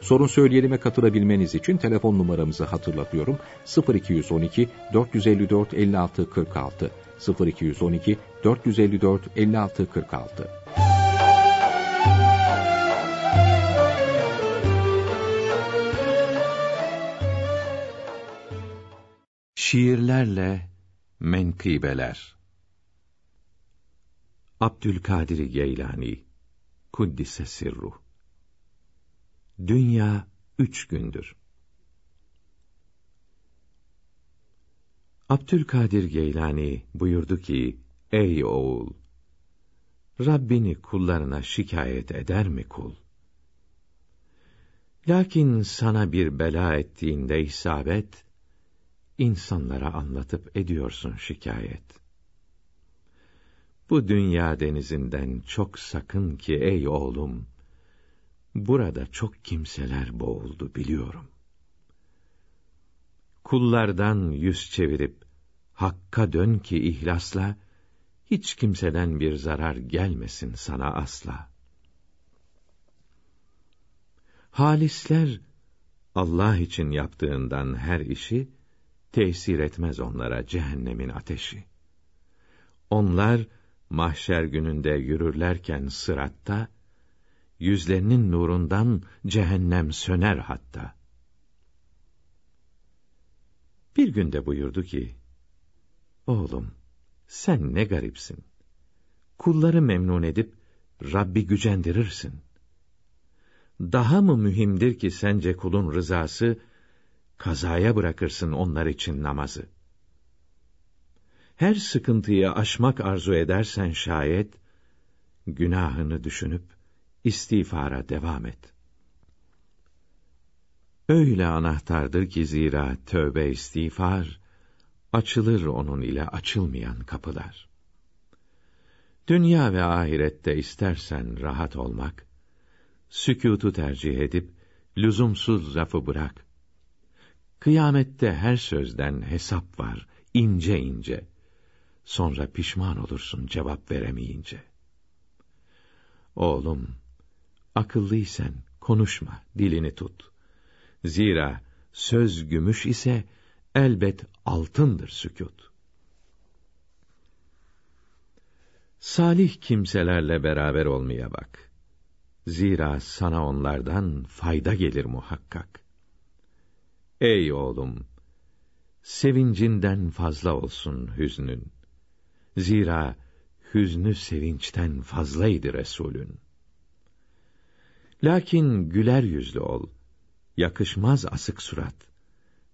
Sorun söyleyelime katılabilmeniz için telefon numaramızı hatırlatıyorum. 0212 454 56 46 0212 454 56 46 Şiirlerle Menkıbeler. Abdülkadir Geylani Kuddise Sirruh Dünya üç gündür. Abdülkadir Geylani buyurdu ki, Ey oğul! Rabbini kullarına şikayet eder mi kul? Lakin sana bir bela ettiğinde isabet, insanlara anlatıp ediyorsun şikayet. Bu dünya denizinden çok sakın ki ey oğlum, burada çok kimseler boğuldu biliyorum. Kullardan yüz çevirip hakka dön ki ihlasla hiç kimseden bir zarar gelmesin sana asla. Halisler Allah için yaptığından her işi tesir etmez onlara cehennemin ateşi. Onlar mahşer gününde yürürlerken sıratta yüzlerinin nurundan cehennem söner hatta. Bir günde buyurdu ki, Oğlum, sen ne garipsin. Kulları memnun edip, Rabbi gücendirirsin. Daha mı mühimdir ki sence kulun rızası, kazaya bırakırsın onlar için namazı. Her sıkıntıyı aşmak arzu edersen şayet, günahını düşünüp, istiğfara devam et. Öyle anahtardır ki zira tövbe istiğfar, açılır onun ile açılmayan kapılar. Dünya ve ahirette istersen rahat olmak, sükûtu tercih edip, lüzumsuz lafı bırak. Kıyamette her sözden hesap var, ince ince. Sonra pişman olursun cevap veremeyince. Oğlum, akıllıysen konuşma, dilini tut. Zira söz gümüş ise elbet altındır sükût. Salih kimselerle beraber olmaya bak. Zira sana onlardan fayda gelir muhakkak. Ey oğlum! Sevincinden fazla olsun hüznün. Zira hüznü sevinçten fazlaydı Resulün. Lakin güler yüzlü ol. Yakışmaz asık surat.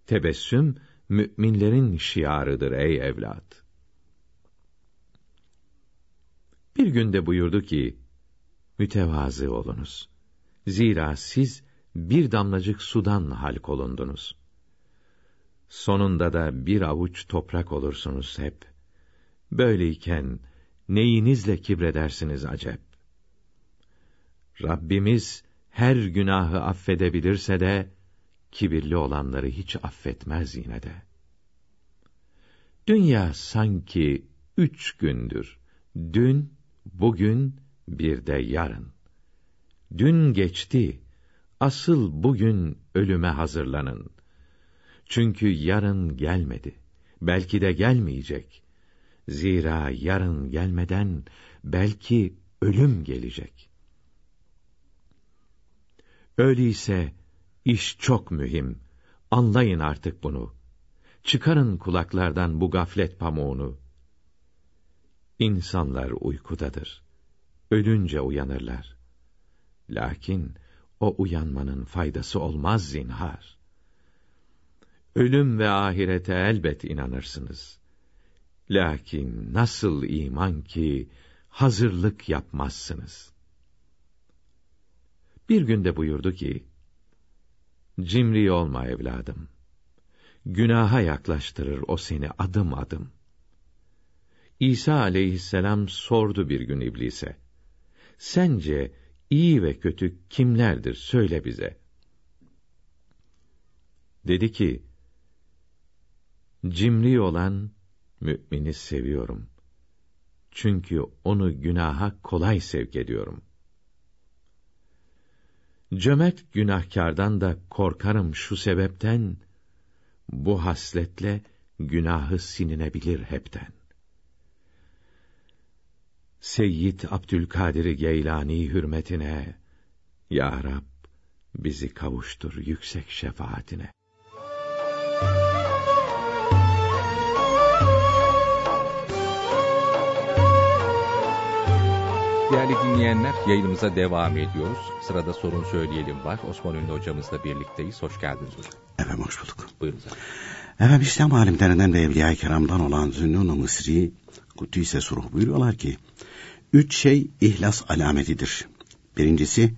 Tebessüm, mü'minlerin şiarıdır ey evlat. Bir günde buyurdu ki, mütevazı olunuz. Zira siz, bir damlacık sudan halk olundunuz. Sonunda da bir avuç toprak olursunuz hep. Böyleyken neyinizle kibredersiniz acep? Rabbimiz her günahı affedebilirse de kibirli olanları hiç affetmez yine de. Dünya sanki üç gündür. Dün, bugün, bir de yarın. Dün geçti, Asıl bugün ölüme hazırlanın. Çünkü yarın gelmedi. Belki de gelmeyecek. Zira yarın gelmeden belki ölüm gelecek. Öyleyse iş çok mühim. Anlayın artık bunu. Çıkarın kulaklardan bu gaflet pamuğunu. İnsanlar uykudadır. Ölünce uyanırlar. Lakin o uyanmanın faydası olmaz zinhar. Ölüm ve ahirete elbet inanırsınız. Lakin nasıl iman ki hazırlık yapmazsınız. Bir günde buyurdu ki, Cimri olma evladım. Günaha yaklaştırır o seni adım adım. İsa aleyhisselam sordu bir gün iblise. Sence iyi ve kötü kimlerdir söyle bize. Dedi ki, cimri olan mümini seviyorum. Çünkü onu günaha kolay sevk ediyorum. Cömert günahkardan da korkarım şu sebepten, bu hasletle günahı sininebilir hepten. Seyyid Abdülkadir Geylani hürmetine, Ya Rab, bizi kavuştur yüksek şefaatine. Değerli dinleyenler, yayınımıza devam ediyoruz. Sırada sorun söyleyelim var. Osman Ünlü hocamızla birlikteyiz. Hoş geldiniz hocam. Efendim hoş bulduk. Buyurun zaten. Efendim İslam alimlerinden ve Evliya-i Kiram'dan olan Zünnun-u Mısri, Kudüs'e suruh buyuruyorlar ki, üç şey ihlas alametidir. Birincisi,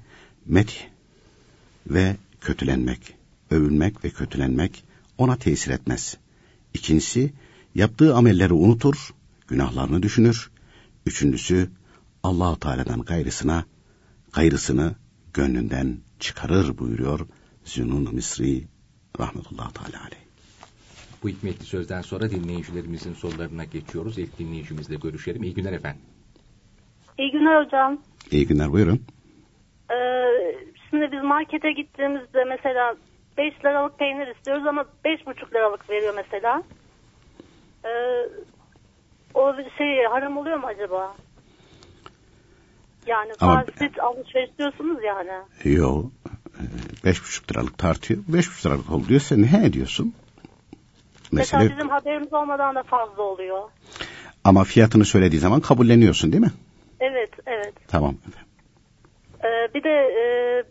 meth ve kötülenmek, övülmek ve kötülenmek ona tesir etmez. İkincisi, yaptığı amelleri unutur, günahlarını düşünür. Üçüncüsü, allah Teala'dan gayrısına, gayrısını gönlünden çıkarır buyuruyor Zünun Misri rahmetullah Teala aleyh. Bu hikmetli sözden sonra dinleyicilerimizin sorularına geçiyoruz. İlk dinleyicimizle görüşelim. İyi günler efendim. İyi günler hocam. İyi günler buyurun. Ee, şimdi biz markete gittiğimizde mesela 5 liralık peynir istiyoruz ama 5,5 liralık veriyor mesela. Ee, o şey haram oluyor mu acaba? Yani Ama- fasit alışveriş diyorsunuz yani. Yo, e, beş buçuk liralık tartıyor. Beş buçuk liralık oldu diyor. Sen he diyorsun. Mesela Mesele, bizim haberimiz olmadan da fazla oluyor. ama fiyatını söylediği zaman kabulleniyorsun değil mi? Evet, evet. Tamam efendim. Ee, bir de e,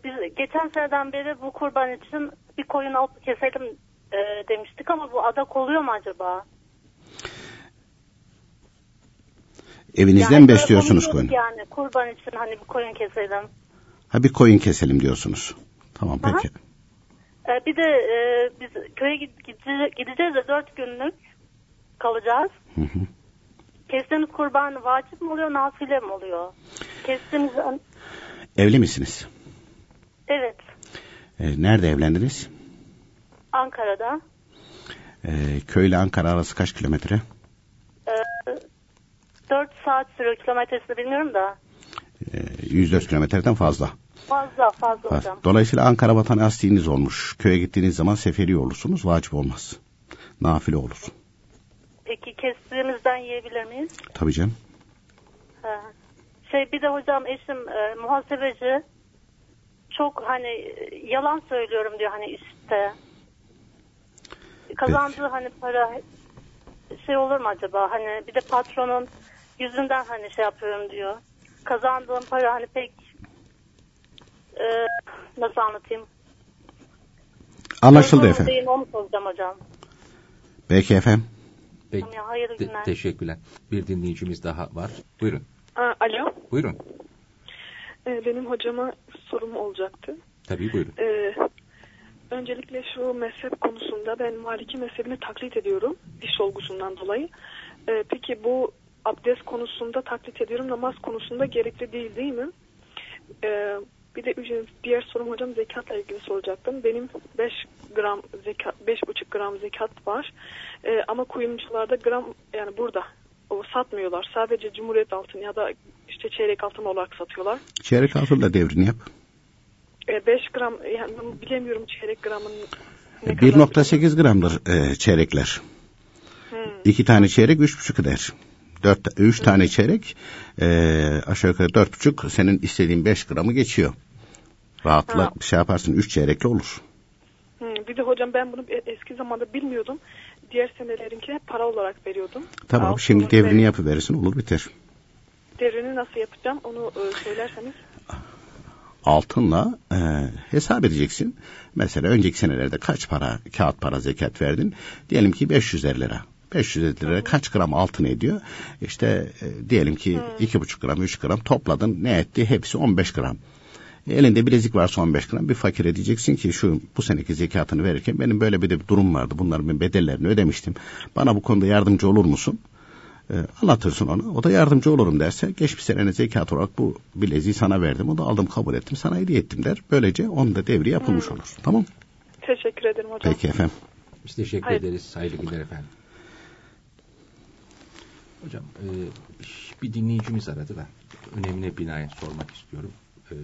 biz geçen seneden beri bu kurban için bir koyun alıp keselim e, demiştik ama bu adak oluyor mu acaba? Evinizden Yani besliyorsunuz koyunu. Yani kurban için hani bir koyun keselim. Ha bir koyun keselim diyorsunuz. Tamam Aha. peki. Ee, bir de e, biz köye gid- gide- gideceğiz de dört günlük kalacağız. Hı hı. Kestiğimiz kurban vacip mi oluyor, nafile mi oluyor? Kestiğimiz Evli misiniz? evet E, nerede evlendiniz? Ankara'da. E, köyle Ankara arası kaç kilometre? Ee, 4 saat sürüyor kilometresini bilmiyorum da. E, 104 kilometreden fazla. Fazla fazla Var. hocam. Dolayısıyla Ankara vatanı asliğiniz olmuş. Köye gittiğiniz zaman seferi olursunuz. Vacip olmaz. Nafile olur. Peki kestiğimizden yiyebilir miyiz? Tabii canım. Ha. Şey bir de hocam eşim e, muhasebeci. Çok hani e, yalan söylüyorum diyor hani işte. Kazandığı hani para şey olur mu acaba? Hani bir de patronun yüzünden hani şey yapıyorum diyor. Kazandığım para hani pek e, nasıl anlatayım? Anlaşıldı Doğru efendim. Değil, onu soracağım hocam. Peki efendim. Peki. Tamam ya, hayırlı Te- günler. teşekkürler. Bir dinleyicimiz daha var. Buyurun. Aa, alo, Buyurun. Ee, benim hocama sorum olacaktı. Tabii buyurun. Ee, öncelikle şu mezhep konusunda ben Maliki mezhebini taklit ediyorum diş olgusundan dolayı. Ee, peki bu abdest konusunda taklit ediyorum, namaz konusunda gerekli değil değil mi? Ee, bir de diğer sorum hocam zekatla ilgili soracaktım. Benim 5 gram zekat, 5,5 gram zekat var. Ee, ama kuyumcularda gram yani burada o satmıyorlar. Sadece Cumhuriyet altın ya da işte çeyrek altın olarak satıyorlar. Çeyrek altınla devrini yap. 5 gram yani bilemiyorum çeyrek gramın ne kadar. 1.8 gramdır e, çeyrekler. Hmm. İki tane çeyrek üç buçuk eder. Dört, üç tane çeyrek e, aşağı yukarı dört buçuk senin istediğin beş gramı geçiyor. Rahatla Ha. bir şey yaparsın üç çeyrekli olur. Hmm, Bir de hocam ben bunu e- eski zamanda bilmiyordum. Diğer senelerinkine para olarak veriyordum. Tamam Altın şimdi devrini ver- yapıverirsin olur biter. Devrini nasıl yapacağım onu e, söylerseniz. Altınla e, hesap edeceksin. Mesela önceki senelerde kaç para kağıt para zekat verdin? Diyelim ki 500 lira. 500 lira kaç gram altın ediyor? İşte e, diyelim ki iki buçuk gram, üç gram topladın. Ne etti? Hepsi 15 gram. Elinde bilezik varsa 15 gram bir fakire diyeceksin ki şu bu seneki zekatını verirken benim böyle bir de bir durum vardı. Bunların ben bedellerini ödemiştim. Bana bu konuda yardımcı olur musun? E, anlatırsın onu. O da yardımcı olurum derse geçmiş senenin zekat olarak bu bileziği sana verdim. O da aldım kabul ettim sana hediye ettim der. Böylece onun da devri yapılmış Hmm. olur. Tamam Teşekkür ederim hocam. Peki efendim. Biz teşekkür Hayır. ederiz. Hayırlı günler efendim. Hocam e, bir dinleyicimiz aradı da önemine binaen sormak istiyorum. E,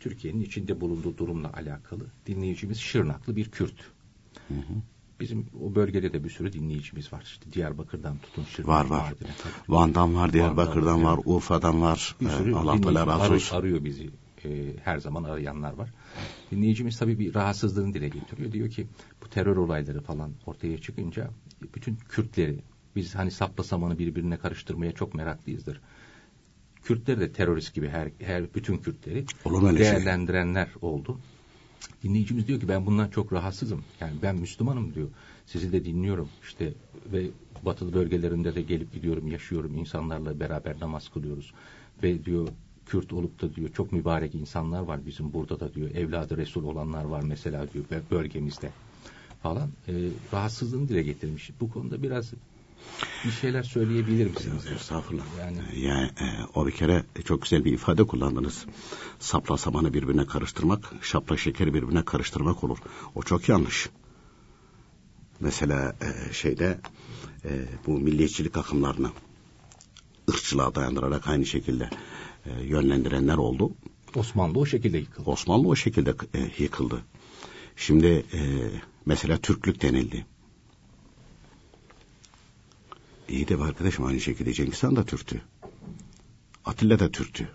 Türkiye'nin içinde bulunduğu durumla alakalı dinleyicimiz Şırnaklı bir Kürt. Bizim o bölgede de bir sürü dinleyicimiz var. İşte Diyarbakır'dan tutun Şırnak. Var var. Mardin'e. Van'dan var, Diyarbakır'dan Van'dan, var, Urfa'dan var. Bir Ee, sürü Allah Teala dinleyici razı arı- olsun. arıyor bizi. Ee, her zaman arayanlar var. Dinleyicimiz tabii bir rahatsızlığını dile getiriyor. Diyor ki bu terör olayları falan ortaya çıkınca bütün Kürtleri biz hani sapla samanı birbirine karıştırmaya çok meraklıyızdır. Kürtleri de terörist gibi her, her bütün Kürtleri şey? değerlendirenler oldu. Dinleyicimiz diyor ki ben bundan çok rahatsızım. Yani ben Müslümanım diyor. Sizi de dinliyorum işte ve batılı bölgelerinde de gelip gidiyorum, yaşıyorum. insanlarla beraber namaz kılıyoruz. Ve diyor Kürt olup da diyor çok mübarek insanlar var bizim burada da diyor. Evladı Resul olanlar var mesela diyor bö- bölgemizde falan. E, rahatsızlığını dile getirmiş. Bu konuda biraz bir şeyler söyleyebilir misiniz? Estağfurullah. Yani Yani e, o bir kere çok güzel bir ifade kullandınız. Sapla samanı birbirine karıştırmak, şapla şekeri birbirine karıştırmak olur. O çok yanlış. Mesela e, şeyde e, bu milliyetçilik akımlarını ırkçılığa dayandırarak aynı şekilde e, yönlendirenler oldu. Osmanlı o şekilde yıkıldı. Osmanlı o şekilde e, yıkıldı. Şimdi e, mesela Türklük denildi. İyi de arkadaşım aynı şekilde Cengiz Han da Türktü. Atilla da Türktü.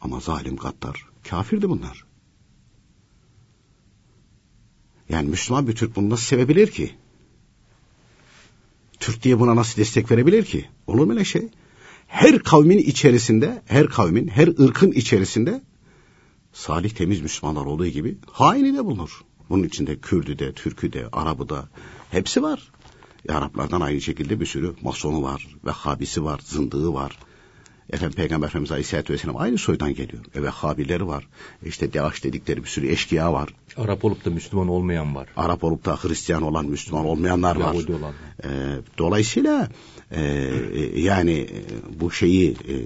Ama zalim gaddar. Kafirdi bunlar. Yani Müslüman bir Türk bunu nasıl sevebilir ki? Türk diye buna nasıl destek verebilir ki? Olur mu öyle şey? Her kavmin içerisinde, her kavmin, her ırkın içerisinde salih temiz Müslümanlar olduğu gibi haini de bulunur. Bunun içinde Kürdü de, Türkü de, Arabı da hepsi var. E, Araplardan aynı şekilde bir sürü masonu var, Vehhabisi var, zındığı var. Efendim Peygamber Efendimiz Aleyhisselatü Vesselam aynı soydan geliyor. E, Vehhabileri var. E, işte Devaş dedikleri bir sürü eşkıya var. Arap olup da Müslüman olmayan var. Arap olup da Hristiyan olan, Müslüman olmayanlar var. Yahudi olan. E, dolayısıyla e, e, yani e, bu şeyi e, e,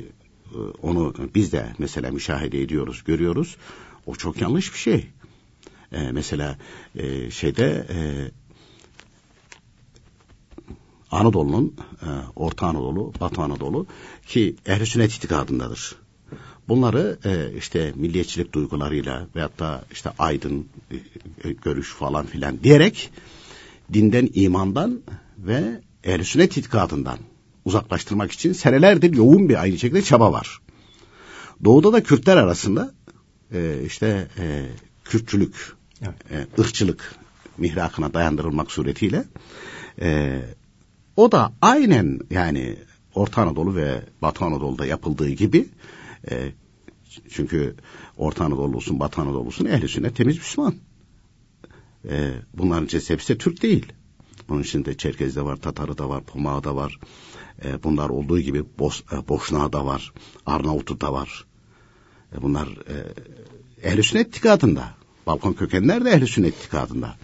onu biz de mesela müşahede ediyoruz, görüyoruz. O çok yanlış bir şey. E, mesela e, şeyde e, Anadolu'nun e, Orta Anadolu, Batı Anadolu ki ehl sünnet itikadındadır. Bunları e, işte milliyetçilik duygularıyla veyahut da işte aydın e, e, görüş falan filan diyerek dinden, imandan ve ehl sünnet itikadından uzaklaştırmak için senelerdir yoğun bir aynı şekilde çaba var. Doğuda da Kürtler arasında e, işte e, Kürtçülük, Evet. e, ırkçılık mihrakına dayandırılmak suretiyle e, o da aynen yani Orta Anadolu ve Batı Anadolu'da yapıldığı gibi e, çünkü Orta Anadolu olsun Batı Anadolu olsun ehli sünnet temiz Müslüman. E, bunların hepsi de Türk değil. Bunun içinde Çerkez'de var, Tatar'ı da var, Pomağı da var. E, bunlar olduğu gibi Bos, e, Boşnağı da var, Arnavut'u da var. E, bunlar e, ehl sünnet itikadında. Balkan kökenler de ehl sünnet itikadında.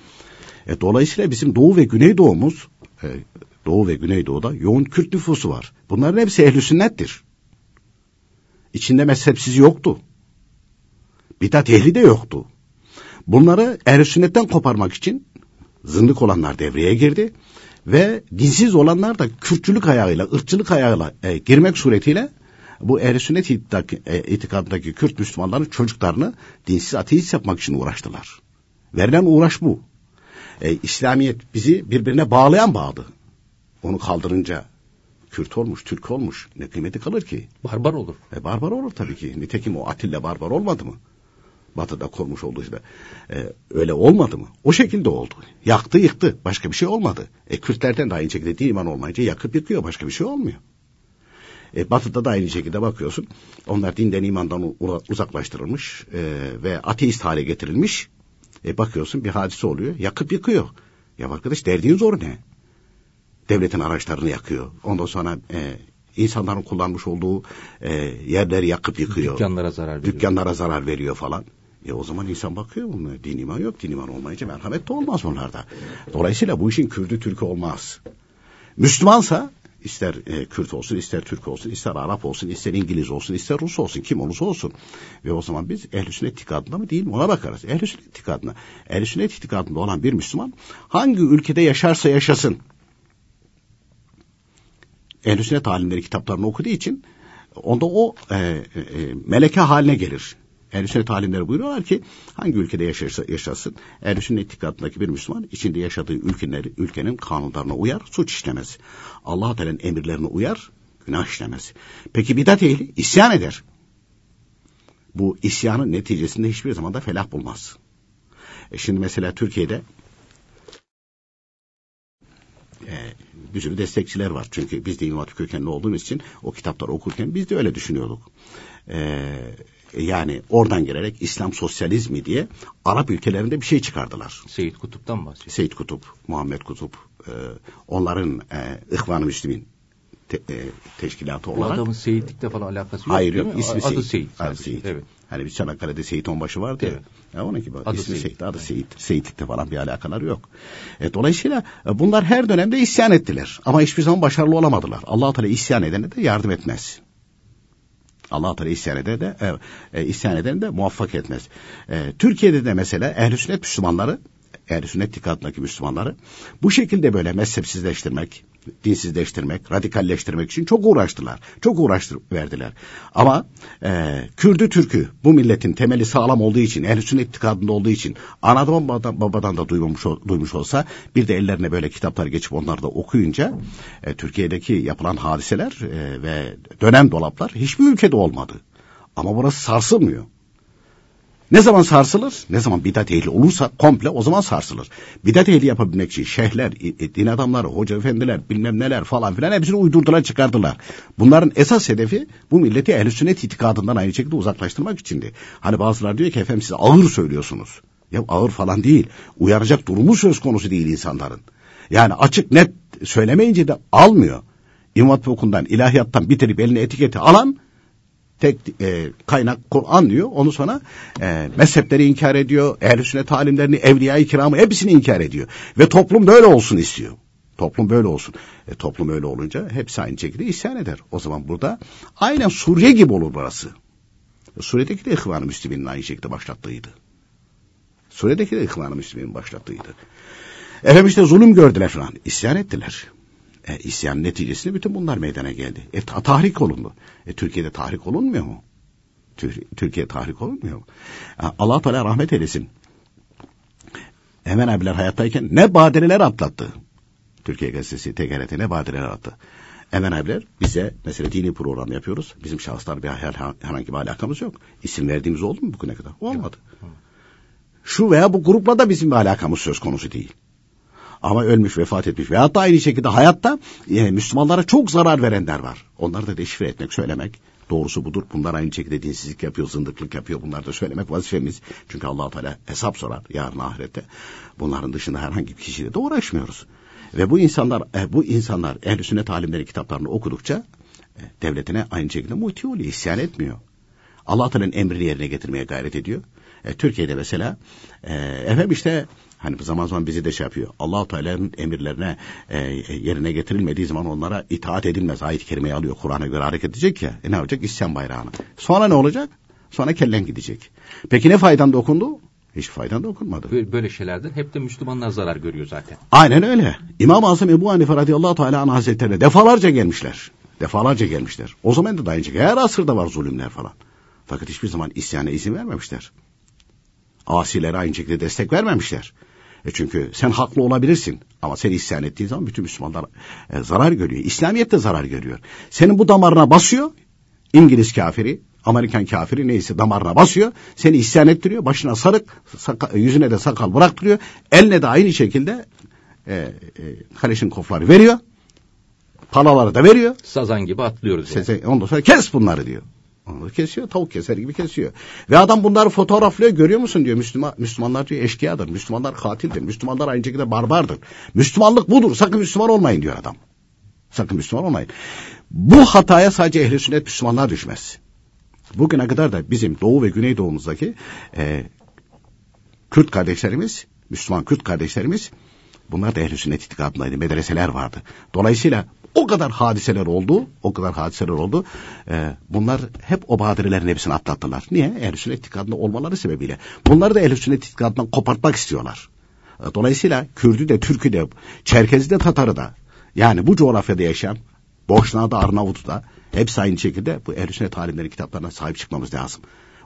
E, dolayısıyla bizim Doğu ve Güneydoğumuz e, Doğu ve Güneydoğu'da yoğun Kürt nüfusu var. Bunların hepsi ehl sünnettir. İçinde mezhepsiz yoktu. Bidat ehli de yoktu. Bunları ehl sünnetten koparmak için zındık olanlar devreye girdi ve dinsiz olanlar da Kürtçülük ayağıyla, ırkçılık ayağıyla e, girmek suretiyle bu ehl sünnet e, itikadındaki Kürt Müslümanların çocuklarını dinsiz ateist yapmak için uğraştılar. Verilen uğraş bu. E, İslamiyet bizi birbirine bağlayan bağdı. Onu kaldırınca Kürt olmuş, Türk olmuş. Ne kıymeti kalır ki? Barbar olur. E, barbar olur tabii ki. Nitekim o Atilla barbar olmadı mı? Batı'da kurmuş olduğu işte. E, öyle olmadı mı? O şekilde oldu. Yaktı yıktı. Başka bir şey olmadı. E, Kürtlerden de aynı şekilde din iman olmayınca yakıp yıkıyor. Başka bir şey olmuyor. E, batı'da da aynı şekilde bakıyorsun. Onlar dinden imandan uzaklaştırılmış e, ve ateist hale getirilmiş. E, bakıyorsun bir hadise oluyor. Yakıp yıkıyor. Ya arkadaş derdin zor ne? Devletin araçlarını yakıyor. Ondan sonra e, insanların kullanmış olduğu e, yerleri yakıp yıkıyor. Dükkanlara zarar veriyor. Dükkanlara zarar veriyor falan. E o zaman insan bakıyor bunlara. Din iman yok. Din iman olmayınca merhamet de olmaz onlarda. Dolayısıyla bu işin Kürdü Türk'ü olmaz. Müslümansa ister e, Kürt olsun, ister Türk olsun, ister Arap olsun, ister İngiliz olsun, ister Rus olsun, kim olursa olsun. Ve o zaman biz ehl-i sünnet itikadında mı değil mi ona bakarız. Ehl-i sünnet itikadına. Ehl-i sünnet itikadında olan bir Müslüman hangi ülkede yaşarsa yaşasın. Ehl-i sünnet alimleri kitaplarını okuduğu için onda o e, e, meleke haline gelir. Ehl-i sünnet alimleri buyuruyorlar ki hangi ülkede yaşarsa yaşasın ehl-i sünnet itikadındaki bir Müslüman içinde yaşadığı ülkeleri, ülkenin kanunlarına uyar, suç işlemez. Allah Teala'nın emirlerine uyar, günah işlemez. Peki bidat ehli isyan eder. Bu isyanın neticesinde hiçbir zaman da felah bulmaz. E şimdi mesela Türkiye'de e, bir sürü destekçiler var. Çünkü biz de İmam Hatip kökenli olduğumuz için o kitapları okurken biz de öyle düşünüyorduk. E, yani oradan gelerek İslam sosyalizmi diye Arap ülkelerinde bir şey çıkardılar. Seyit Kutup'tan bahsediyor. Seyit Kutup, Muhammed Kutup, e, onların e, İhvan-ı Müslümin te, e, teşkilatı Bu olarak. adamın Seyitlikle falan alakası yok Hayır değil yok mi? ismi Adı Seyit. Adı. Seyit. Evet. Hani bir Çanakkale'de Seyit Onbaşı vardı ya. Evet. ya. onun gibi Adı ismi Seyit. Seyit. Adı Seyit. Seyitlikle falan bir alakaları yok. E, dolayısıyla e, bunlar her dönemde isyan ettiler. Ama hiçbir zaman başarılı olamadılar. allah Teala isyan edene de yardım etmez. allah Teala isyan edene de e, e, isyan edene de muvaffak etmez. E, Türkiye'de de mesela ehl sünnet Müslümanları ehl sünnet itikadındaki Müslümanları bu şekilde böyle mezhepsizleştirmek, dinsizleştirmek, radikalleştirmek için çok uğraştılar. Çok uğraştır verdiler. Ama e, Kürdü Türk'ü bu milletin temeli sağlam olduğu için, ehl sünnet itikadında olduğu için anadan babadan, babadan da duymuş, duymuş olsa bir de ellerine böyle kitaplar geçip onları da okuyunca e, Türkiye'deki yapılan hadiseler e, ve dönem dolaplar hiçbir ülkede olmadı. Ama burası sarsılmıyor. Ne zaman sarsılır? Ne zaman bidat ehli olursa komple o zaman sarsılır. Bidat ehli yapabilmek için şeyhler, din adamları, hoca efendiler, bilmem neler falan filan hepsini uydurdular çıkardılar. Bunların esas hedefi bu milleti ehl sünnet itikadından aynı şekilde uzaklaştırmak içindi. Hani bazılar diyor ki efendim siz ağır söylüyorsunuz. Ya ağır falan değil. Uyaracak durumu söz konusu değil insanların. Yani açık net söylemeyince de almıyor. İmam Hatip okundan, ilahiyattan bitirip eline etiketi alan tek e, kaynak Kur'an diyor. Onu sonra e, mezhepleri inkar ediyor. Ehl-i sünnet alimlerini, evliya-i kiramı hepsini inkar ediyor. Ve toplum böyle olsun istiyor. Toplum böyle olsun. E, toplum öyle olunca hepsi aynı şekilde isyan eder. O zaman burada aynen Suriye gibi olur burası. Suriye'deki de İhvan-ı Müslümin'in aynı şekilde başlattığıydı. Suriye'deki de İhvan-ı Müslümin'in başlattığıydı. Efendim işte zulüm gördüler falan. İsyan ettiler. E, isyan neticesinde bütün bunlar meydana geldi. E, ta tahrik olundu. E, Türkiye'de tahrik olunmuyor mu? Türkiye tahrik olunmuyor mu? E, allah Teala rahmet eylesin. Hemen abiler hayattayken ne badireler atlattı. Türkiye Gazetesi TGRT ne badireler attı. Hemen abiler bize mesela dini program yapıyoruz. Bizim şahıslar bir herhangi bir alakamız yok. İsim verdiğimiz oldu mu bugüne kadar? Olmadı. Şu veya bu grupla da bizim bir alakamız söz konusu değil ama ölmüş vefat etmiş veyahut da aynı şekilde hayatta e, Müslümanlara çok zarar verenler var. Onları da deşifre etmek, söylemek doğrusu budur. Bunlar aynı şekilde dinsizlik yapıyor, zındıklık yapıyor. Bunları da söylemek vazifemiz. Çünkü allah Teala hesap sorar yarın ahirette. Bunların dışında herhangi bir kişiyle de uğraşmıyoruz. Ve bu insanlar e, bu insanlar ehl-i sünnet alimleri kitaplarını okudukça e, devletine aynı şekilde muhti oluyor, isyan etmiyor. Allah Teala'nın emrini yerine getirmeye gayret ediyor. E, Türkiye'de mesela e, efendim işte Hani zaman zaman bizi de şey yapıyor. allah Teala'nın emirlerine e, yerine getirilmediği zaman onlara itaat edilmez. Ayet-i kerimeyi alıyor. Kur'an'a göre hareket edecek ya. E ne olacak? İsyan bayrağını. Sonra ne olacak? Sonra kellen gidecek. Peki ne faydan dokundu? Hiç faydan dokunmadı. Böyle şeylerden hep de Müslümanlar zarar görüyor zaten. Aynen öyle. İmam-ı Azam Ebu Hanife radıyallahu teala anh hazretlerine defalarca gelmişler. Defalarca gelmişler. O zaman da dayanacak. Her asırda var zulümler falan. Fakat hiçbir zaman isyana izin vermemişler. Asilere aynı şekilde destek vermemişler. E çünkü sen haklı olabilirsin ama sen isyan ettiğin zaman bütün Müslümanlar e, zarar görüyor. İslamiyet de zarar görüyor. Senin bu damarına basıyor. İngiliz kafiri, Amerikan kafiri neyse damarına basıyor. Seni isyan ettiriyor. Başına sarık, saka, yüzüne de sakal bıraktırıyor. Eline de aynı şekilde e, e, Kaleşinkovları veriyor. Palaları da veriyor. Sazan gibi atlıyoruz. Yani. Ondan sonra kes bunları diyor. Kesiyor, tavuk keser gibi kesiyor. Ve adam bunları fotoğraflıyor, görüyor musun diyor. Müslüman, Müslümanlar diyor eşkıyadır, Müslümanlar katildir, Müslümanlar aynı şekilde barbardır. Müslümanlık budur, sakın Müslüman olmayın diyor adam. Sakın Müslüman olmayın. Bu hataya sadece ehli sünnet Müslümanlar düşmez. Bugüne kadar da bizim Doğu ve Güneydoğumuzdaki e, Kürt kardeşlerimiz, Müslüman Kürt kardeşlerimiz bunlar da ehl-i sünnet itikadındaydı. Medreseler vardı. Dolayısıyla o kadar hadiseler oldu, o kadar hadiseler oldu. E, bunlar hep o badirelerin hepsini atlattılar. Niye? Ehl-i sünnet itikadında olmaları sebebiyle. Bunları da ehl-i sünnet itikadından kopartmak istiyorlar. E, dolayısıyla Kürdü de, Türk'ü de, Çerkez'i de, Tatar'ı da yani bu coğrafyada yaşayan Boşna'da, Arnavut'ta hepsi aynı şekilde bu ehl-i sünnet alimlerin kitaplarına sahip çıkmamız lazım.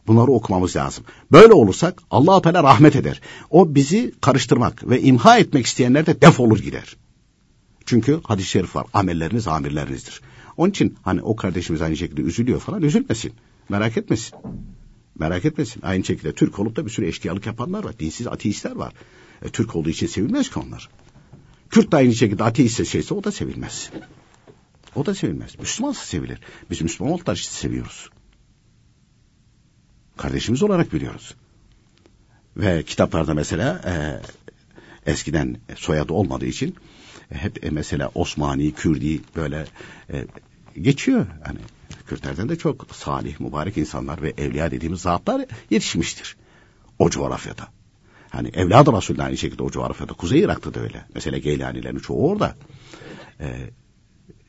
Bunları okumamız lazım. Böyle olursak Allah Teala rahmet eder. O bizi karıştırmak ve imha etmek isteyenler de defolur gider. Çünkü hadis-i şerif var. Amelleriniz amirlerinizdir. Onun için hani o kardeşimiz aynı şekilde üzülüyor falan üzülmesin. Merak etmesin. Merak etmesin. Aynı şekilde Türk olup da bir sürü eşkıyalık yapanlar var. Dinsiz ateistler var. E, Türk olduğu için sevilmez ki onlar. Kürt de aynı şekilde ateist şeyse o da sevilmez. O da sevilmez. Müslümansa sevilir. Biz Müslüman olduklar işte seviyoruz. Kardeşimiz olarak biliyoruz. Ve kitaplarda mesela e, eskiden soyadı olmadığı için hep e, mesela Osmani, Kürdi böyle e, geçiyor. Hani Kürtlerden de çok salih, mübarek insanlar ve evliya dediğimiz zatlar yetişmiştir. O coğrafyada. Hani evladı Resul'den aynı şekilde o coğrafyada. Kuzey Irak'ta da öyle. Mesela Geylanilerin çoğu orada. E,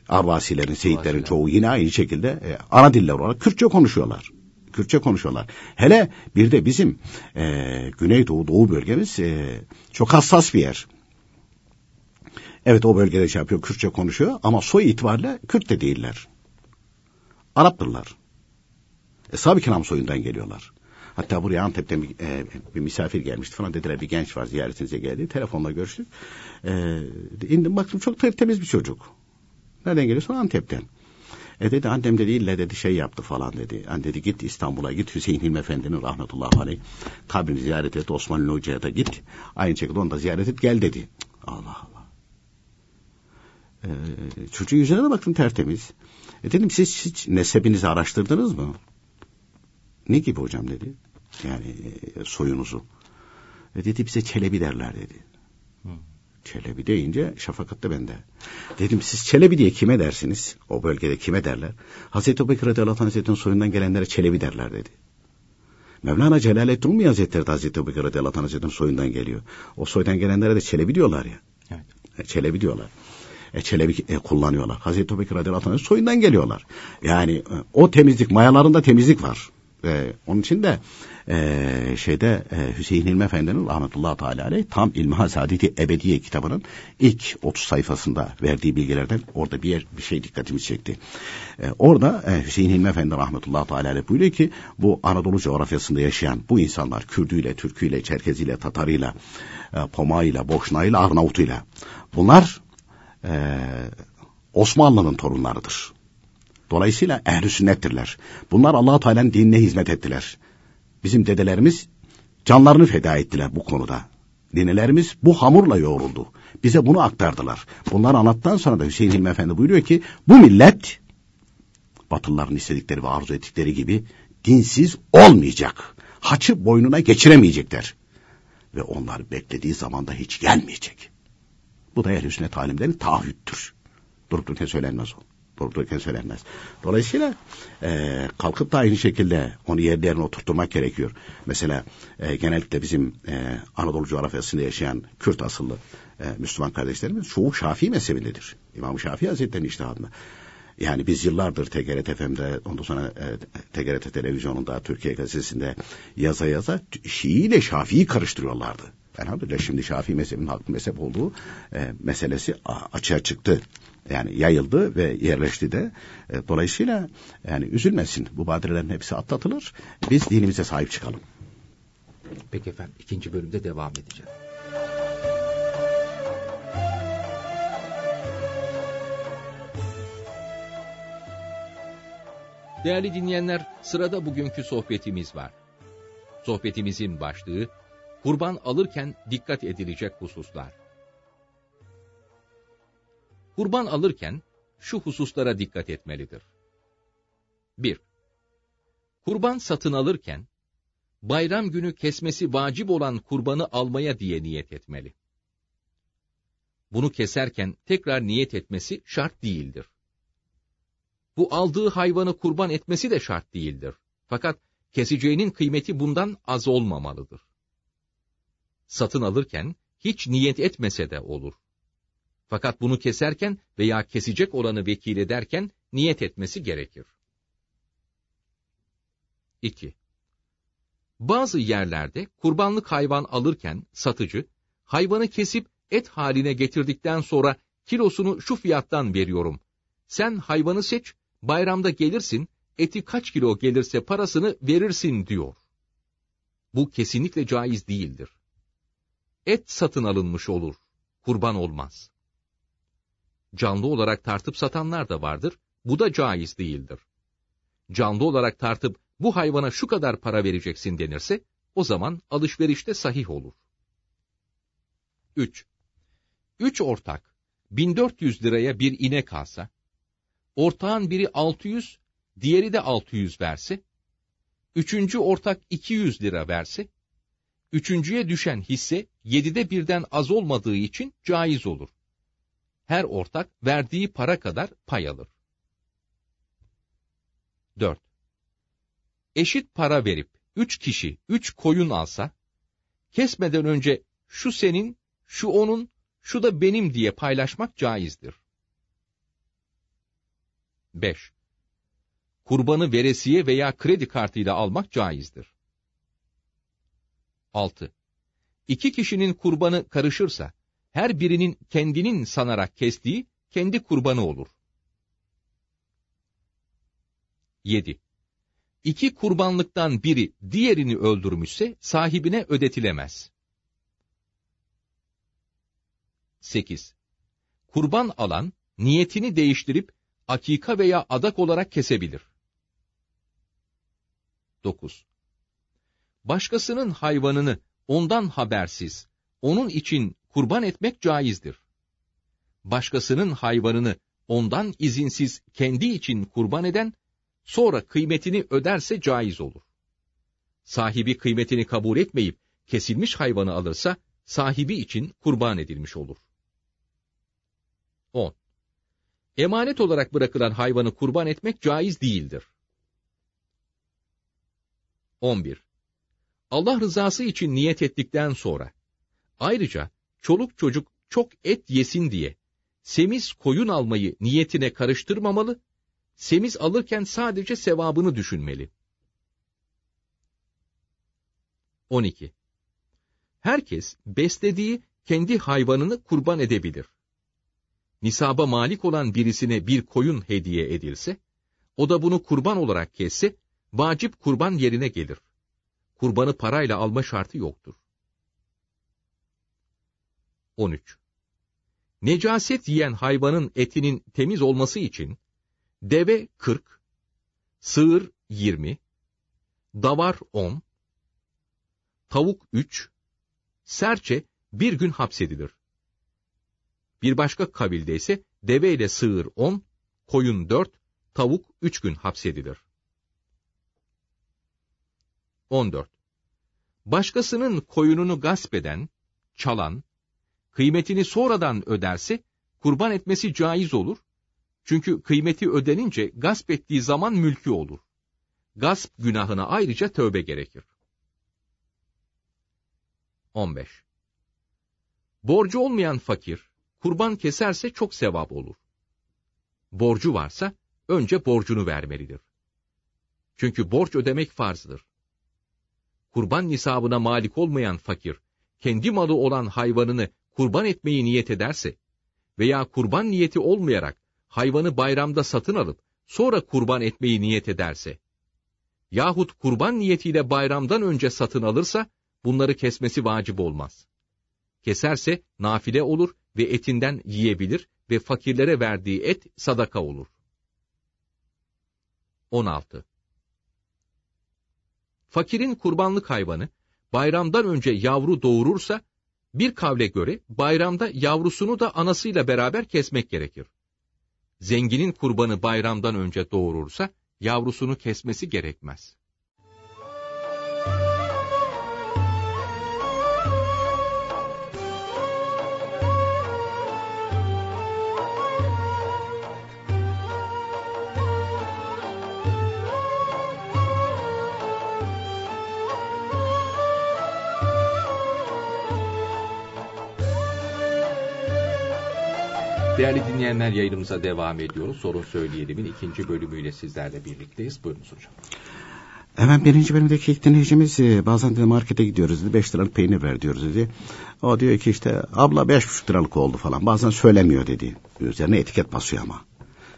Arvasilerin, Seyitlerin çoğu yine aynı şekilde e, ana diller olarak Kürtçe konuşuyorlar. Kürtçe konuşuyorlar. Hele bir de bizim e, Güneydoğu Doğu bölgemiz e, çok hassas bir yer. Evet o bölgede şey yapıyor, Kürtçe konuşuyor ama soy itibariyle Kürt de değiller. Araptırlar. Eshab-ı Kiram soyundan geliyorlar. Hatta buraya Antep'ten bir, e, bir misafir gelmişti falan dediler bir genç var ziyaretinize geldi. Telefonla görüştük. E, indim baktım çok temiz bir çocuk. Nereden geliyorsun? Antep'ten. E dedi annem dedi ille dedi şey yaptı falan dedi. Hani dedi git İstanbul'a git Hüseyin Hilmi Efendi'nin rahmetullahi aleyh kabrini ziyaret et Osmanlı Hoca'ya da git. Aynı şekilde onu da ziyaret et gel dedi. Allah Allah. Ee, çocuğun yüzüne de baktım tertemiz. E dedim siz hiç nesebinizi araştırdınız mı? Ne gibi hocam dedi. Yani e, soyunuzu. E dedi bize Çelebi derler dedi. Hı. Çelebi deyince şafakatta bende. Dedim siz Çelebi diye kime dersiniz? O bölgede kime derler? Hazreti Ebubekir radıyallahu Hazretleri'nin soyundan gelenlere Çelebi derler dedi. Mevlana Celaleddin Rumi Hazretleri de Hazreti Ebubekir radıyallahu Hazretleri'nin soyundan geliyor. O soydan gelenlere de Çelebi diyorlar ya. Evet. E, Çelebi diyorlar. E, e, kullanıyorlar. Hazreti Ebubekir radıyallahu anh soyundan geliyorlar. Yani e, o temizlik, mayalarında temizlik var. E, onun için de e, şeyde e, Hüseyin İlmi Efendi'nin rahmetullahi teala aleyh tam İlmihal Saadeti Ebediye kitabının ilk 30 sayfasında verdiği bilgilerden orada bir yer bir şey dikkatimi çekti. E, orada e, Hüseyin İlmi Efendi rahmetullahi teala aleyh buyuruyor ki bu Anadolu coğrafyasında yaşayan bu insanlar Kürdüyle, Türküyle, Çerkeziyle, Tatarıyla, e, Pomağıyla, Boşnağıyla, Arnavutuyla bunlar e, Osmanlı'nın torunlarıdır. Dolayısıyla ehl sünnettirler. Bunlar allah Teala'nın dinine hizmet ettiler. Bizim dedelerimiz canlarını feda ettiler bu konuda. Ninelerimiz bu hamurla yoğruldu. Bize bunu aktardılar. Bunları anlattıktan sonra da Hüseyin Hilmi Efendi buyuruyor ki bu millet Batılıların istedikleri ve arzu ettikleri gibi dinsiz olmayacak. Haçı boynuna geçiremeyecekler. Ve onlar beklediği zamanda hiç gelmeyecek. Bu da ehl-i sünnet alimlerin taahhüttür. Durup dururken söylenmez o durup dururken söylenmez. Dolayısıyla e, kalkıp da aynı şekilde onu yerlerine oturtturmak gerekiyor. Mesela e, genellikle bizim e, Anadolu coğrafyasında yaşayan Kürt asıllı e, Müslüman kardeşlerimiz çoğu Şafii mezhebindedir. İmam Şafii Hazretleri'nin iştihadında. Yani biz yıllardır TGRT FM'de, ondan sonra e, TGRT televizyonunda, Türkiye gazetesinde yaza yaza Şii ile Şafii'yi karıştırıyorlardı. Elhamdülillah şimdi Şafii mezhebinin haklı mezhep olduğu e, meselesi açığa çıktı yani yayıldı ve yerleşti de. E, dolayısıyla yani üzülmesin. Bu badirelerin hepsi atlatılır. Biz dinimize sahip çıkalım. Peki efendim ikinci bölümde devam edeceğiz. Değerli dinleyenler, sırada bugünkü sohbetimiz var. Sohbetimizin başlığı, kurban alırken dikkat edilecek hususlar. Kurban alırken şu hususlara dikkat etmelidir. 1. Kurban satın alırken, bayram günü kesmesi vacip olan kurbanı almaya diye niyet etmeli. Bunu keserken tekrar niyet etmesi şart değildir. bu aldığı hayvanı kurban etmesi de şart değildir. Fakat keseceğinin kıymeti bundan az olmamalıdır. Satın alırken hiç niyet etmese de olur. Fakat bunu keserken veya kesecek olanı vekil ederken niyet etmesi gerekir. 2. Bazı yerlerde kurbanlık hayvan alırken satıcı, hayvanı kesip et haline getirdikten sonra kilosunu şu fiyattan veriyorum. Sen hayvanı seç, bayramda gelirsin, eti kaç kilo gelirse parasını verirsin diyor. Bu kesinlikle caiz değildir. Et satın alınmış olur, kurban olmaz. Canlı olarak tartıp satanlar da vardır, bu da caiz değildir. Canlı olarak tartıp bu hayvana şu kadar para vereceksin denirse, o zaman alışverişte sahih olur. 3. Üç ortak, 1400 liraya bir inek alsa, ortağın biri 600, diğeri de 600 verse, üçüncü ortak 200 lira verse, üçüncüye düşen hisse yedide birden az olmadığı için caiz olur. Her ortak verdiği para kadar pay alır. 4. Eşit para verip üç kişi üç koyun alsa, kesmeden önce şu senin, şu onun, şu da benim diye paylaşmak caizdir. 5. Kurbanı veresiye veya kredi kartıyla almak caizdir. 6. İki kişinin kurbanı karışırsa, her birinin kendinin sanarak kestiği kendi kurbanı olur. 7. İki kurbanlıktan biri diğerini öldürmüşse sahibine ödetilemez. 8. Kurban alan, niyetini değiştirip akika veya adak olarak kesebilir. 9. Başkasının hayvanını ondan habersiz, onun için kurban etmek caizdir. Başkasının hayvanını ondan izinsiz kendi için kurban eden, sonra kıymetini öderse caiz olur. Sahibi kıymetini kabul etmeyip kesilmiş hayvanı alırsa, sahibi için kurban edilmiş olur. 10. Emanet olarak bırakılan hayvanı kurban etmek caiz değildir. 11. Allah rızası için niyet ettikten sonra, ayrıca çoluk çocuk çok et yesin diye, semiz koyun almayı niyetine karıştırmamalı, semiz alırken sadece sevabını düşünmeli. 12. Herkes beslediği kendi hayvanını kurban edebilir nisaba malik olan birisine bir koyun hediye edilse, o da bunu kurban olarak kesse, vacip kurban yerine gelir. Kurbanı parayla alma şartı yoktur. 13. Necaset yiyen hayvanın etinin temiz olması için, deve 40, sığır 20, davar 10, tavuk 3, serçe bir gün hapsedilir. Bir başka kabilde ise deve ile sığır on, koyun dört, tavuk üç gün hapsedilir. 14. Başkasının koyununu gasp eden, çalan, kıymetini sonradan öderse, kurban etmesi caiz olur. Çünkü kıymeti ödenince gasp ettiği zaman mülkü olur. Gasp günahına ayrıca tövbe gerekir. 15. Borcu olmayan fakir, kurban keserse çok sevap olur. Borcu varsa önce borcunu vermelidir. Çünkü borç ödemek farzdır. Kurban nisabına malik olmayan fakir, kendi malı olan hayvanını kurban etmeyi niyet ederse veya kurban niyeti olmayarak hayvanı bayramda satın alıp sonra kurban etmeyi niyet ederse yahut kurban niyetiyle bayramdan önce satın alırsa bunları kesmesi vacip olmaz. Keserse nafile olur ve etinden yiyebilir ve fakirlere verdiği et sadaka olur. 16. Fakirin kurbanlık hayvanı bayramdan önce yavru doğurursa bir kavle göre bayramda yavrusunu da anasıyla beraber kesmek gerekir. Zenginin kurbanı bayramdan önce doğurursa yavrusunu kesmesi gerekmez. Değerli dinleyenler yayınımıza devam ediyoruz. Sorun Söyleyelim'in ikinci bölümüyle sizlerle birlikteyiz. Buyurunuz hocam. Hemen birinci bölümdeki ilk dinleyicimiz e, bazen de markete gidiyoruz dedi. Beş liralık peynir ver diyoruz dedi. O diyor ki işte abla beş buçuk liralık oldu falan. Bazen söylemiyor dedi. Üzerine etiket basıyor ama.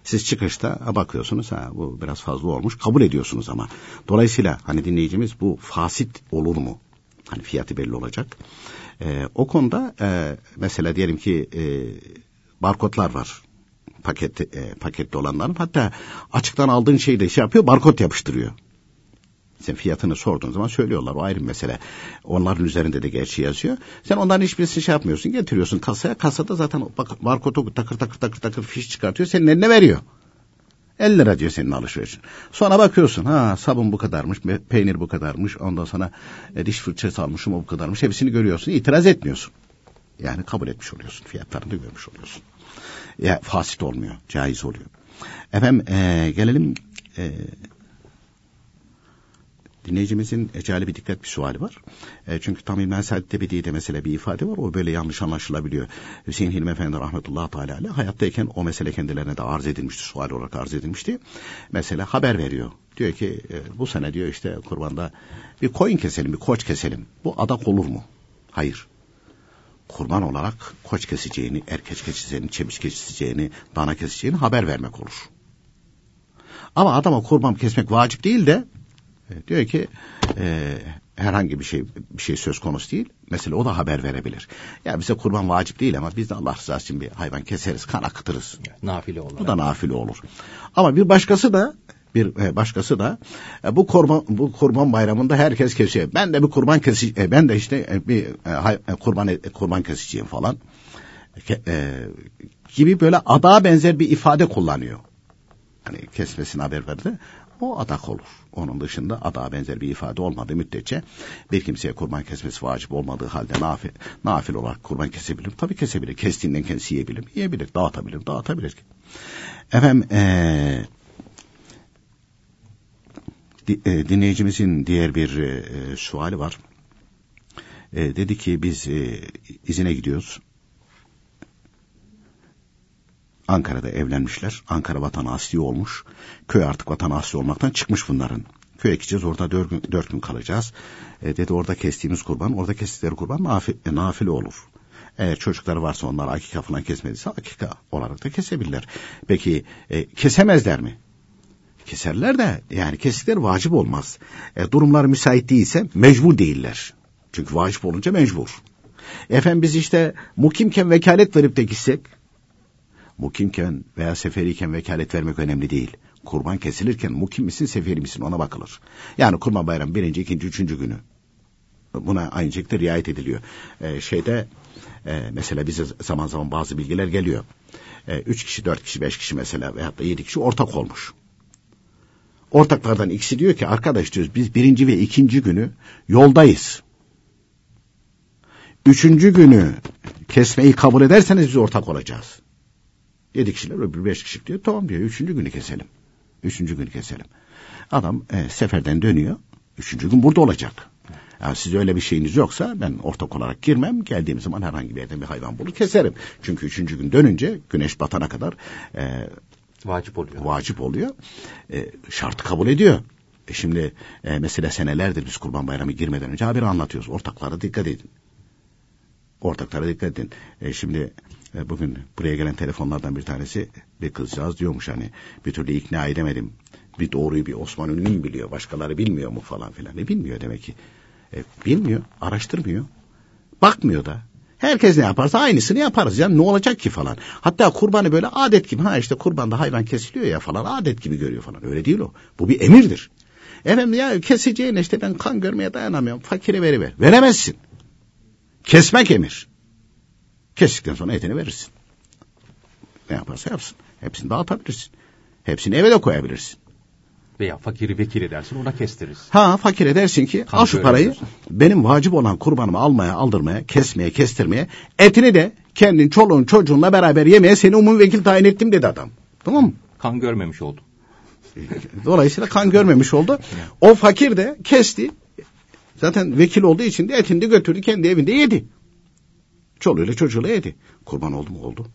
Siz çıkışta bakıyorsunuz ha bu biraz fazla olmuş kabul ediyorsunuz ama. Dolayısıyla hani dinleyicimiz bu fasit olur mu? Hani fiyatı belli olacak. Ee, o konuda e, mesela diyelim ki e, barkodlar var. Paket, e, paketli olanların hatta açıktan aldığın şeyi de şey yapıyor barkod yapıştırıyor. Sen fiyatını sorduğun zaman söylüyorlar. O ayrı bir mesele. Onların üzerinde de gerçi yazıyor. Sen onların hiçbirisini şey yapmıyorsun. Getiriyorsun kasaya. Kasada zaten bak, barkodu takır takır takır takır fiş çıkartıyor. Senin eline veriyor. 50 lira diyor senin alışverişin. Sonra bakıyorsun ha sabun bu kadarmış, peynir bu kadarmış, ondan sonra e, diş fırçası almışım o bu kadarmış. Hepsini görüyorsun, itiraz etmiyorsun. Yani kabul etmiş oluyorsun, fiyatlarını da görmüş oluyorsun. Ya fasit olmuyor, caiz oluyor. Efendim e, gelelim e, dinleyicimizin ecali bir dikkat bir suali var. E, çünkü tam İlmen Said Tebedi'de mesela bir ifade var. O böyle yanlış anlaşılabiliyor. Hüseyin Hilmi Efendi rahmetullahi teala aleyh hayattayken o mesele kendilerine de arz edilmişti. Sual olarak arz edilmişti. Mesela haber veriyor. Diyor ki e, bu sene diyor işte kurbanda bir koyun keselim, bir koç keselim. Bu adak olur mu? Hayır. Kurban olarak koç keseceğini, erkeç keseceğini, çemiş keseceğini, dana keseceğini haber vermek olur. Ama adama kurban kesmek vacip değil de e, diyor ki e, herhangi bir şey bir şey söz konusu değil. Mesela o da haber verebilir. Ya bize kurban vacip değil ama biz de Allah rızası için bir hayvan keseriz, kan akıtırız. Nafile olur. Bu da nafile olur. Ama bir başkası da bir e, başkası da e, bu kurban bu kurban bayramında herkes kesiyor. Ben de bir kurban kesi ben de işte bir kurban kurban keseceğim falan. gibi böyle ada benzer bir ifade kullanıyor. Hani kesmesini haber verdi o adak olur. Onun dışında ada benzer bir ifade olmadığı müddetçe bir kimseye kurban kesmesi vacip olmadığı halde nafil, nafil olarak kurban kesebilir. Tabi kesebilir. Kestiğinden kendisi yiyebilir. Yiyebilir. Dağıtabilir. Dağıtabilir. Efendim ee, dinleyicimizin diğer bir e, suali var. E, dedi ki biz e, izine gidiyoruz. Ankara'da evlenmişler. Ankara vatan asli olmuş. Köy artık vatan asli olmaktan çıkmış bunların. Köye gideceğiz orada dört gün, dört gün kalacağız. E, dedi orada kestiğimiz kurban, orada kestikleri kurban nafil, e, nafile olur. Eğer çocukları varsa onlar akika falan kesmediyse akika olarak da kesebilirler. Peki e, kesemezler mi? Keserler de yani kestikleri vacip olmaz. E, durumlar müsait değilse mecbur değiller. Çünkü vacip olunca mecbur. Efendim biz işte mukimken vekalet verip de gitsek Mukimken veya seferiyken vekalet vermek önemli değil. Kurban kesilirken mukim misin seferi misin ona bakılır. Yani kurban bayramı birinci, ikinci, üçüncü günü. Buna aynı şekilde riayet ediliyor. Ee, şeyde e, mesela bize zaman zaman bazı bilgiler geliyor. E, üç kişi, dört kişi, beş kişi mesela veyahut da yedi kişi ortak olmuş. Ortaklardan ikisi diyor ki arkadaş diyoruz biz birinci ve ikinci günü yoldayız. Üçüncü günü kesmeyi kabul ederseniz biz ortak olacağız. Yedi kişiler öbür beş kişi diyor. Tamam diyor. Üçüncü günü keselim. Üçüncü günü keselim. Adam e, seferden dönüyor. Üçüncü gün burada olacak. Yani siz öyle bir şeyiniz yoksa ben ortak olarak girmem. Geldiğim zaman herhangi bir yerden bir hayvan bulur keserim. Çünkü üçüncü gün dönünce güneş batana kadar e, vacip oluyor. Vacip oluyor. E, şartı kabul ediyor. E şimdi e, mesela senelerdir biz Kurban Bayramı girmeden önce haberi anlatıyoruz. Ortaklara dikkat edin. Ortaklara dikkat edin. E, şimdi e, bugün buraya gelen telefonlardan bir tanesi bir kızcağız diyormuş hani bir türlü ikna edemedim. Bir doğruyu bir Osman Ünlü mü biliyor başkaları bilmiyor mu falan filan. Ne bilmiyor demek ki. E, bilmiyor araştırmıyor. Bakmıyor da. Herkes ne yaparsa aynısını yaparız ya ne olacak ki falan. Hatta kurbanı böyle adet gibi ha işte kurbanda hayvan kesiliyor ya falan adet gibi görüyor falan. Öyle değil o. Bu bir emirdir. Efendim ya keseceğine işte ben kan görmeye dayanamıyorum. Fakire veriver. Veremezsin. Kesmek emir. Kestikten sonra etini verirsin. Ne yaparsa yapsın. Hepsini dağıtabilirsin. Hepsini eve de koyabilirsin. Veya fakiri vekil edersin ona kestiririz. Ha fakir edersin ki kan al şu parayı edersin. benim vacip olan kurbanımı almaya, aldırmaya, kesmeye, kestirmeye, etini de kendin çoluğun çocuğunla beraber yemeye seni umum vekil tayin ettim dedi adam. Tamam mı? Kan görmemiş oldu. Dolayısıyla kan görmemiş oldu. O fakir de kesti. Zaten vekil olduğu için de etini de götürdü kendi evinde yedi. Çoluğuyla çocuğuyla yedi. Kurban oldu mu oldu.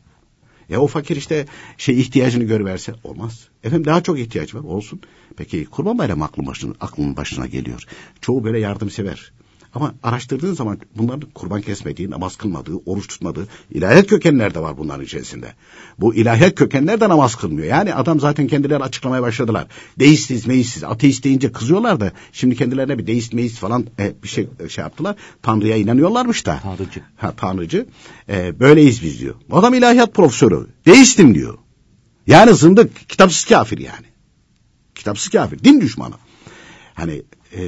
Ya o fakir işte şey ihtiyacını görüverse olmaz. Efendim daha çok ihtiyaç var olsun. Peki kurban bayramı aklın başına, aklın başına geliyor. Çoğu böyle yardımsever. Ama araştırdığın zaman bunların kurban kesmediği, namaz kılmadığı, oruç tutmadığı ilahiyat kökenler de var bunların içerisinde. Bu ilahiyat kökenler de namaz kılmıyor. Yani adam zaten kendileri açıklamaya başladılar. Deistiz, meistiz, ateist deyince kızıyorlar da şimdi kendilerine bir deist, meist falan e, bir şey e, şey yaptılar. Tanrı'ya inanıyorlarmış da. Tanrıcı. Ha, tanrıcı. E, böyleyiz biz diyor. Adam ilahiyat profesörü. Deistim diyor. Yani zındık, kitapsız kafir yani. Kitapsız kafir, din düşmanı. Hani e,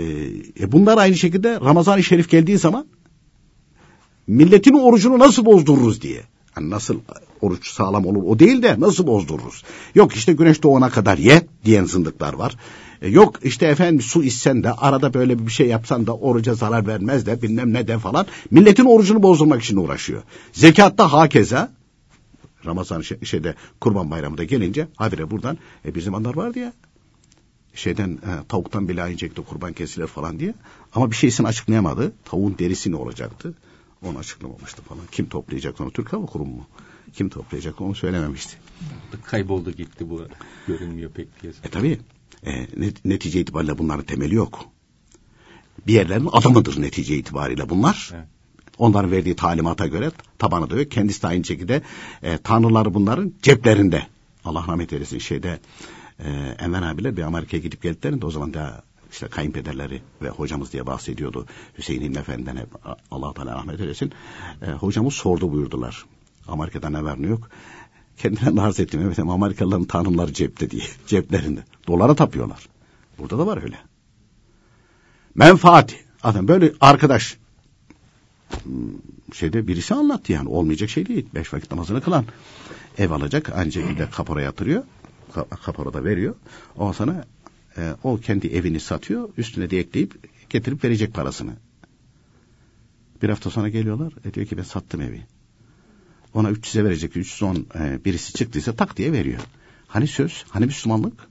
e bunlar aynı şekilde Ramazan-ı Şerif geldiği zaman milletin orucunu nasıl bozdururuz diye. Yani nasıl oruç sağlam olur o değil de nasıl bozdururuz. Yok işte güneş doğana kadar ye diyen zındıklar var. E, yok işte efendim su içsen de arada böyle bir şey yapsan da oruca zarar vermez de bilmem ne de falan. Milletin orucunu bozdurmak için uğraşıyor. Zekatta hakeza Ramazan şeyde Kurban Bayramı'da gelince habire buradan e, bir zamanlar vardı ya şeyden e, tavuktan bile inecekti kurban kesilir falan diye. Ama bir şeysini açıklayamadı. Tavuğun derisi ne olacaktı? Onu açıklamamıştı falan. Kim toplayacak onu? Türk Hava Kurumu mu? Kim toplayacak onu söylememişti. Kayboldu gitti bu. Görünmüyor pek diye. E tabi. E, netice itibariyle bunların temeli yok. Bir yerlerin adamıdır netice itibariyle bunlar. Evet. Onların verdiği talimata göre tabanı da yok. Kendisi de aynı şekilde e, tanrıları bunların ceplerinde. Allah rahmet eylesin şeyde e, Enver abiler bir Amerika'ya gidip geldiklerinde o zaman da işte kayınpederleri ve hocamız diye bahsediyordu. Hüseyin İlmi Efendi'den hep Allah Teala rahmet eylesin. E, hocamız sordu buyurdular. Amerika'da ne var ne yok. Kendine arz ettim. Evet Amerikalıların tanrıları cepte diye. Ceplerinde. Dolara tapıyorlar. Burada da var öyle. Menfaati. Adam böyle arkadaş hmm, şeyde birisi anlattı yani olmayacak şey değil. Beş vakit namazını kılan ev alacak aynı şekilde kapora yatırıyor kaparada veriyor. O sana e, o kendi evini satıyor. Üstüne de ekleyip getirip verecek parasını. Bir hafta sonra geliyorlar. E diyor ki ben sattım evi. Ona 300'e verecek. 310 e, birisi çıktıysa tak diye veriyor. Hani söz? Hani Müslümanlık?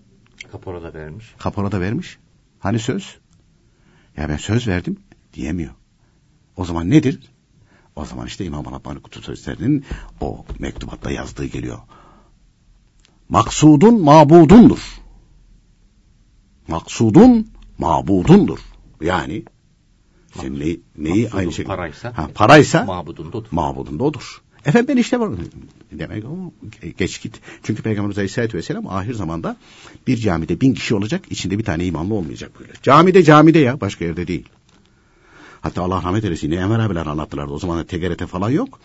Kaporada vermiş. Kaporada vermiş. Hani söz? Ya ben söz verdim diyemiyor. O zaman nedir? O zaman işte İmam Rabbani Kutu Sözleri'nin o mektubatta yazdığı geliyor maksudun mabudundur. Maksudun mabudundur. Yani sen ne, neyi aynı şey paraysa, ha, paraysa mabudunda odur. Mabudunda odur. Efendim ben işte var. Demek o geç git. Çünkü Peygamberimiz Aleyhisselatü Vesselam ahir zamanda bir camide bin kişi olacak. içinde bir tane imanlı olmayacak böyle. Camide camide ya başka yerde değil. Hatta Allah rahmet eylesin yine Enver abiler anlattılar. O zaman TGRT falan yok.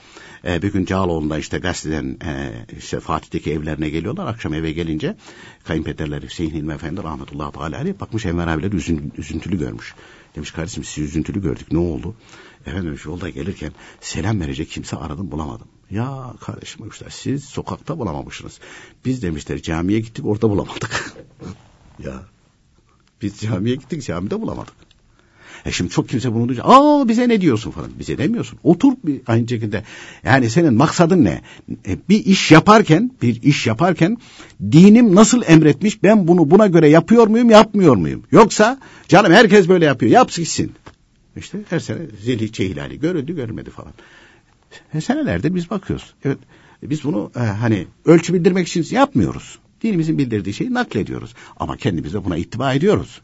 E, bir gün Cağaloğlu'nda işte gazeteden e, işte Fatih'teki evlerine geliyorlar. Akşam eve gelince kayınpederler Hüseyin Hilmi Efendi rahmetullahi teala aleyh bakmış Enver abiler üzün, üzüntülü görmüş. Demiş kardeşim siz üzüntülü gördük ne oldu? Efendim demiş yolda gelirken selam verecek kimse aradım bulamadım. Ya kardeşim demişler siz sokakta bulamamışsınız. Biz demişler camiye gittik orada bulamadık. ya biz camiye gittik camide bulamadık. E şimdi çok kimse bunu duyacak. Aa bize ne diyorsun falan. Bize demiyorsun. Otur bir aynı şekilde. Yani senin maksadın ne? E, bir iş yaparken, bir iş yaparken dinim nasıl emretmiş? Ben bunu buna göre yapıyor muyum, yapmıyor muyum? Yoksa canım herkes böyle yapıyor. Yapsın gitsin. İşte her sene zilhicce hilali görüldü görülmedi falan. E, senelerdir biz bakıyoruz. Evet biz bunu e, hani ölçü bildirmek için yapmıyoruz. Dinimizin bildirdiği şeyi naklediyoruz. Ama kendimiz de buna ittiba ediyoruz.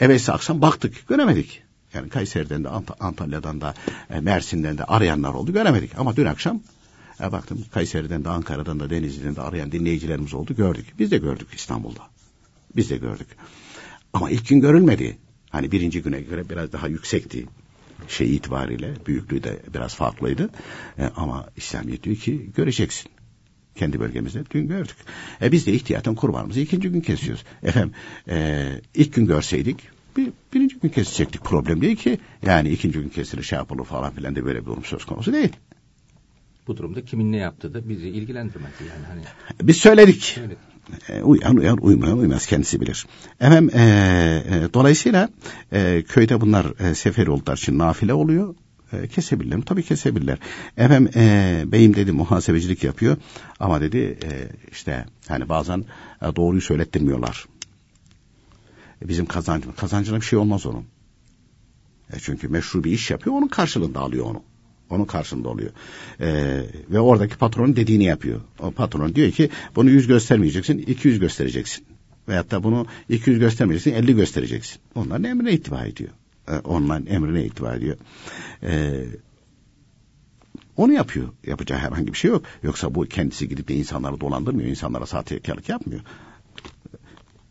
Evvelsi akşam baktık göremedik. Yani Kayseri'den de Ant Antalya'dan da e, Mersin'den de arayanlar oldu göremedik. Ama dün akşam e, baktım Kayseri'den de Ankara'dan da Denizli'den de arayan dinleyicilerimiz oldu gördük. Biz de gördük İstanbul'da. Biz de gördük. Ama ilk gün görülmedi. Hani birinci güne göre biraz daha yüksekti şey itibariyle büyüklüğü de biraz farklıydı. E, ama İslamiyet diyor ki göreceksin. Kendi bölgemizde dün gördük. E biz de ihtiyaten kurbanımızı ikinci gün kesiyoruz. Efendim e, ilk gün görseydik bir, birinci gün kesecektik. Problem değil ki. Yani ikinci gün kesilir şey yapılır falan filan da böyle bir durum söz konusu değil. Bu durumda kimin ne yaptığı da bizi ilgilendirmedi yani. Hani... Biz söyledik. söyledik. E, uyan uyan uymayan uymaz kendisi bilir. Efendim e, e, dolayısıyla e, köyde bunlar e, seferi olduklar için nafile oluyor. E, kesebilirler mi? Tabii kesebilirler. Efendim e, beyim dedi muhasebecilik yapıyor ama dedi e, işte hani bazen e, doğruyu söylettirmiyorlar. E, bizim kazancımız, kazancına bir şey olmaz onun. E, çünkü meşru bir iş yapıyor onun karşılığında alıyor onu. Onun karşında oluyor. Ee, ve oradaki patronun dediğini yapıyor. O patron diyor ki bunu 100 göstermeyeceksin, 200 göstereceksin. Veyahut da bunu 200 göstermeyeceksin, 50 göstereceksin. Onların emrine ittiba ediyor. Ee, onların emrine ittiba ediyor. Ee, onu yapıyor. Yapacağı herhangi bir şey yok. Yoksa bu kendisi gidip de insanları dolandırmıyor. insanlara sahtekarlık yapmıyor.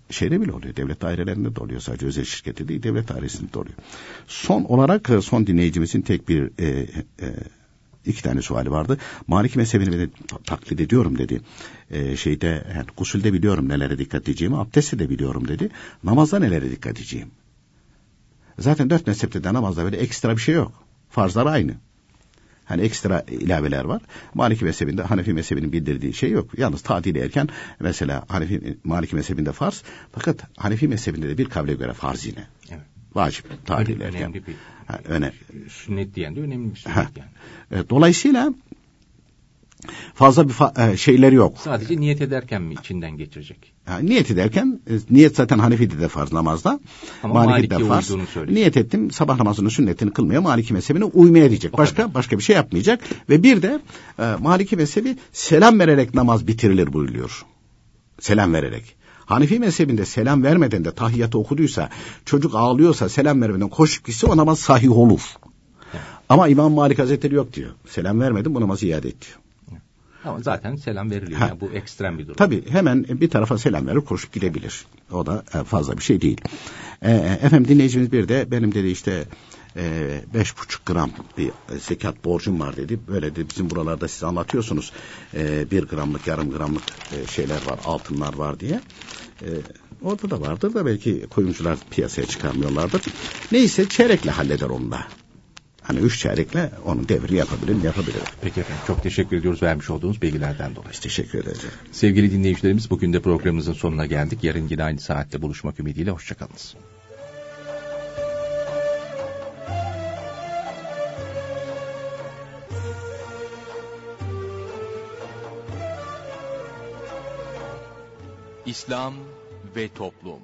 Şeyde bile oluyor. Devlet dairelerinde de oluyor. Sadece özel şirkette değil devlet dairesinde de oluyor. Son olarak e, son dinleyicimizin tek bir e, e, iki tane suali vardı. Maliki mezhebini ben taklit ediyorum dedi. E, şeyde yani gusülde biliyorum nelere dikkat edeceğimi, abdestte de biliyorum dedi. Namazda nelere dikkat edeceğim. Zaten dört mezhepte de namazda böyle ekstra bir şey yok. Farzlar aynı. Hani ekstra ilaveler var. Maliki mezhebinde Hanefi mezhebinin bildirdiği şey yok. Yalnız tadil erken mesela Hanefi Maliki mezhebinde farz fakat Hanefi mezhebinde de bir kavle göre farz yine. Evet. Vacip Önemli, erken. önemli bir Ha, öne, sünnet diyen de önemli bir Ha. sünnet yani. e, dolayısıyla fazla bir fa- e, şeyleri yok. Sadece niyet ederken mi içinden geçirecek? Ha, niyet ederken e, niyet zaten Hanefi'de de farz namazda. Ama Maliki'de Maliki'ye farz. uyduğunu söylüyor. Niyet ettim sabah namazının sünnetini kılmaya Maliki mezhebine uymaya diyecek. O Başka kadar. başka bir şey yapmayacak ve bir de e, Maliki mezhebi selam vererek namaz bitirilir buyuruyor. Selam vererek. Hanefi mezhebinde selam vermeden de tahiyyatı okuduysa, çocuk ağlıyorsa selam vermeden koşup gitse o namaz sahih olur. Ama İmam Malik Hazretleri yok diyor. Selam vermedim bu namazı iade et diyor. Ama zaten selam veriliyor. Ha. Yani bu ekstrem bir durum. Tabii hemen bir tarafa selam verir koşup gidebilir. O da e, fazla bir şey değil. E, efendim dinleyicimiz bir de benim dedi işte e, beş buçuk gram bir zekat borcum var dedi. Böyle de bizim buralarda siz anlatıyorsunuz. Bir gramlık yarım gramlık e, şeyler var altınlar var diye. Orada da vardır da belki kuyumcular piyasaya çıkarmıyorlardır. Neyse çeyrekle halleder onu da. Hani üç çeyrekle onun devrini yapabilir? Yapabilir. Peki efendim çok teşekkür ediyoruz vermiş olduğunuz bilgilerden dolayı. Biz teşekkür ederiz. Sevgili dinleyicilerimiz bugün de programımızın sonuna geldik. Yarın yine aynı saatte buluşmak ümidiyle hoşçakalınız. İslam ve Toplum